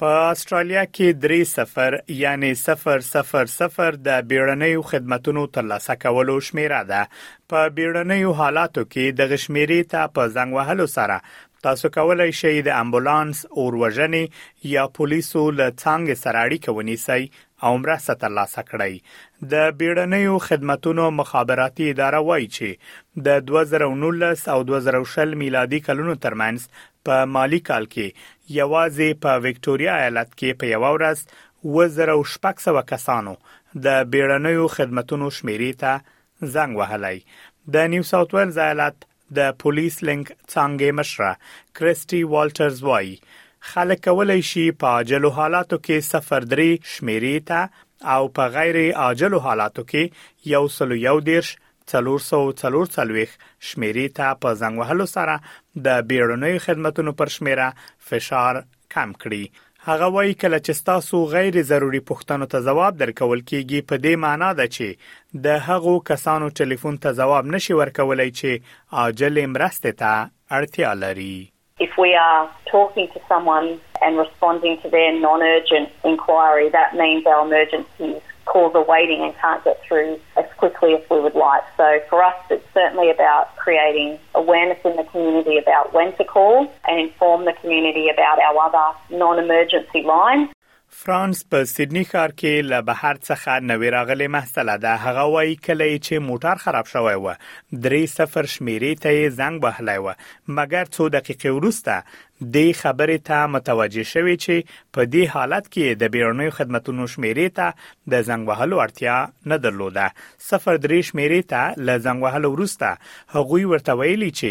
په استرالیا کې درې صفر یعنی 000 د بیړنیو خدماتو ترلاسه کولو شمیره ده په بیړنیو حالاتو کې د غشمیرې ته په زنګ وهلو سره تاسو کولای شئ د امبولانس اوروژنې یا پولیسو له څنګه سره اړیکه ونیسئ او مرسته ترلاسه کړئ د بیړنیو خدماتو مخابراتي اداره وایي چې د 2019 او 2020 میلادي کلونو ترمنځ په مالي کال کې یوازې په وکټوریا ایالت کې په یو ورځ 2600 کسانو د بیړنیو خدمتونو شمیرې ته زنګ وهلی د نیو ساوت ویلز ایالت د پولیس لینک څنګه مشره کریسټي والټرز وایي خلک کولای شي په عاجلو حالاتو کې 03 شمیرې ته او په غیر عاجلو حالاتو کې 111 څلور سوه څلور څلوېښت شمېرې ته په زنګ وهلو سره د بیړنیو خدمتونو پر شمېره فشار کم کړي. هغه وایي کله چې ستاسو غیر ضروري پوښتنو ته ځواب درکول کېږي په دې معنا ده چې د هغو کسانو ټلیفون ته ځواب نشي ورکولای چې عاجلې مرستې ته اړتیا لري. If we are talking to someone and responding to their non urgent inquiry, that means our emergency calls are waiting and can't get through as quickly if we would like. So for us, it's certainly about creating awareness in the community about when to call and inform the community about our other non-emergency lines. فرانس په سیدنی ښار کې له بهر څخه نوې راغلې محصله ده هغه وایي کله چې موټر خراب شوی و درې صفر شمیرې ته یې زنګ وهلی و مګر څو دقیقې وروسته دې خبرې ته متوجه شوې چې په دې حالت کې د بیړنیو خدمتونو شمیرې ته د زنګ وهلو اړتیا نه درلوده صفر درې شمیرې ته له زنګ وهلو وروسته هغوی ورته ویلي چې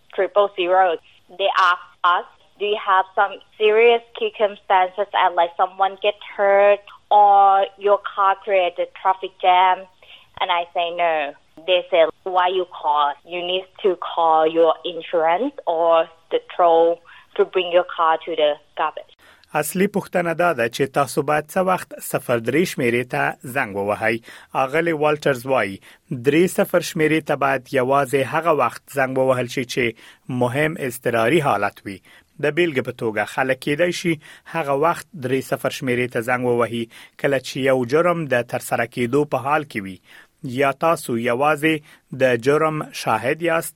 triple zero. They asked us, do you have some serious circumstances and like someone get hurt or your car created traffic jam? And I say no. They say, why you call? You need to call your insurance or the toll to bring your car to the garbage. اصلي پوښتنه دا ده چې تاسو باید څه وخت صفر درې شمیرې ته زنګ ووهئ اغلی والټرز وایي درې صفر شمیرې ته باید یوازې هغه وخت زنګ ووهل شي چې مهم اضطراري حالت وي د بیلګې په توګه خلک کېدای شي هغه وخت درې صفر شمیرې ته زنګ ووهي کله چې یو جرم د ترسره کېدو په حال کې وي یا تاسو یوازې د جرم شاهد یاست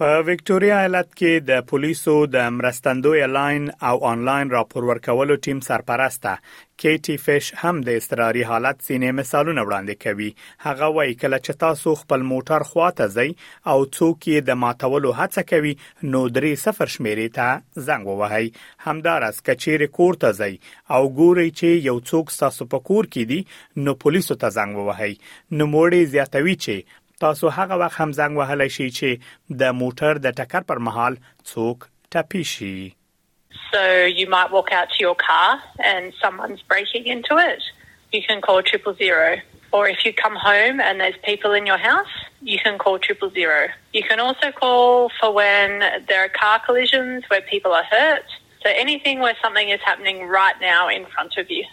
په ویکټوریا ایالت کې د پولیسو د مرستندوی لاین او آنلاین راپور ورکولو ټیم سرپرسته کیټي فش هم د استراري حالت ځینې مثالونه وړاندې کوي هغه وایي کله چې تاسو خپل موټر خواته ځئ او څوک یې د ماتولو هڅه کوي نو درې صفر شمیرې ته زنګ ووهئ همدارس کچېرې کور ته ځئ او ګورئ چې یو څوک تاسو په کور کې دي نو پولیسو ته زنګ ووهئ نو موړې زیاتوي چې تاسو هغه وخت هم زنګ وهلی شئ چې د موټر د ټکر پر مهال څوک ټپي شي So you might walk out to your car and someone's breaking into it. You can call triple zero. Or if you come home and there's people in your house, you can call triple zero. You can also call for when there are car collisions where people are hurt. So anything where something is happening right now in front of you.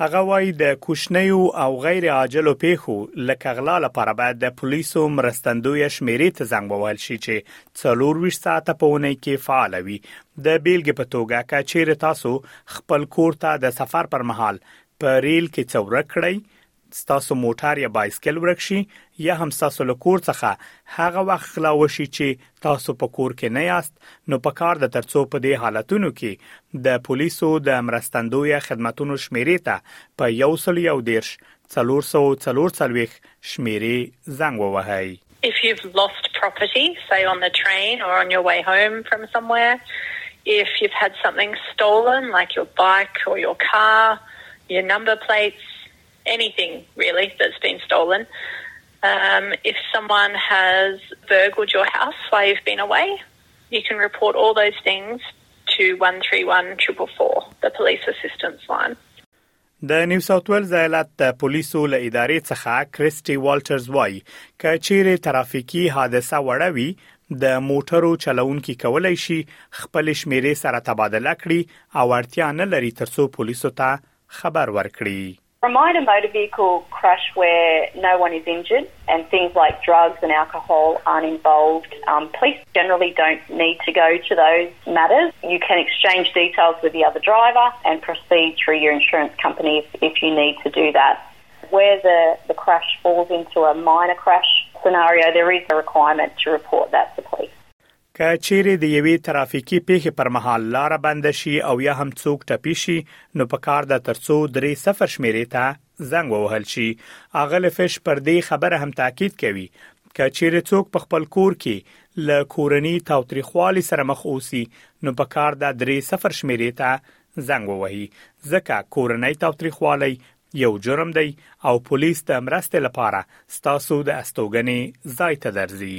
هغه وايي د کوچنیو او غیر عاجلو پیښو لکه غلا لپاره باید د پولیسو مرستندویه شمیرې ته زنګ ووهل شي چې 24 ساعته په اونۍ کې فعال وي د بیلګې په توګه که چیرې تاسو خپل کور ته د سفر پر مهال په ریل کې څه ورک کړئ ستاسو موټر یا بایسکل ورک شي یا هم ستاسو له کور څخه هغه وخت غلا وشي چې تاسو په کور کې نه یاست نو په کار د ترڅو په دې حالتونو کې د پولیسو د مرستندوی خدمتونو شمیرې ته په یو سل یو دیرش څلور سو څلور څلوېښت شمیرې زنګ ووهئ. If you've lost property, say on the train or on your way home from somewhere, if you've had something stolen like your bike or your car, your number plates, anything really that's been stolen. Um, if someone has burgled your house while you've been away, you can report all those things to 131 444, the police assistance line. د نیو ساوت ویلز ایالت د پولیسو له ادارې څخه کریسټي والټرز وایي که چیرې ترافیکي حادثه وړه وي د موټرو چلوونکي کولای شي خپل شمیرې سره تبادله کړي او اړتیا نه لري ترڅو پولیسو ته خبر ورکړي Remind a motor vehicle crash where no one is injured. and things like drugs and alcohol aren't involved. Um, police generally don't need to go to those matters. You can exchange details with the other driver and proceed through your insurance company if, if you need to do that. Where the, the crash falls into a minor crash scenario, there is a requirement to report that to police. که چیرې د یوې ترافیکي پیښې پر مهال لاره بنده شي او یا هم څوک ټپي شي نو په کار ده تر څو درې صفر شمیرې ته زنګ ووهل شي. اغلې فش پر دې خبره هم تاکید کوي، که چیرې څوک په خپل کور کې له کورني تاوتریخوالي سره مخ اوسي نو په کار ده درې صفر شمیرې ته زنګ ووهي ځکه کورنی تاوتریخوالی یو جرم دی او پولیس د مرستې لپاره ستاسو د استوګنې ځای ته درځي.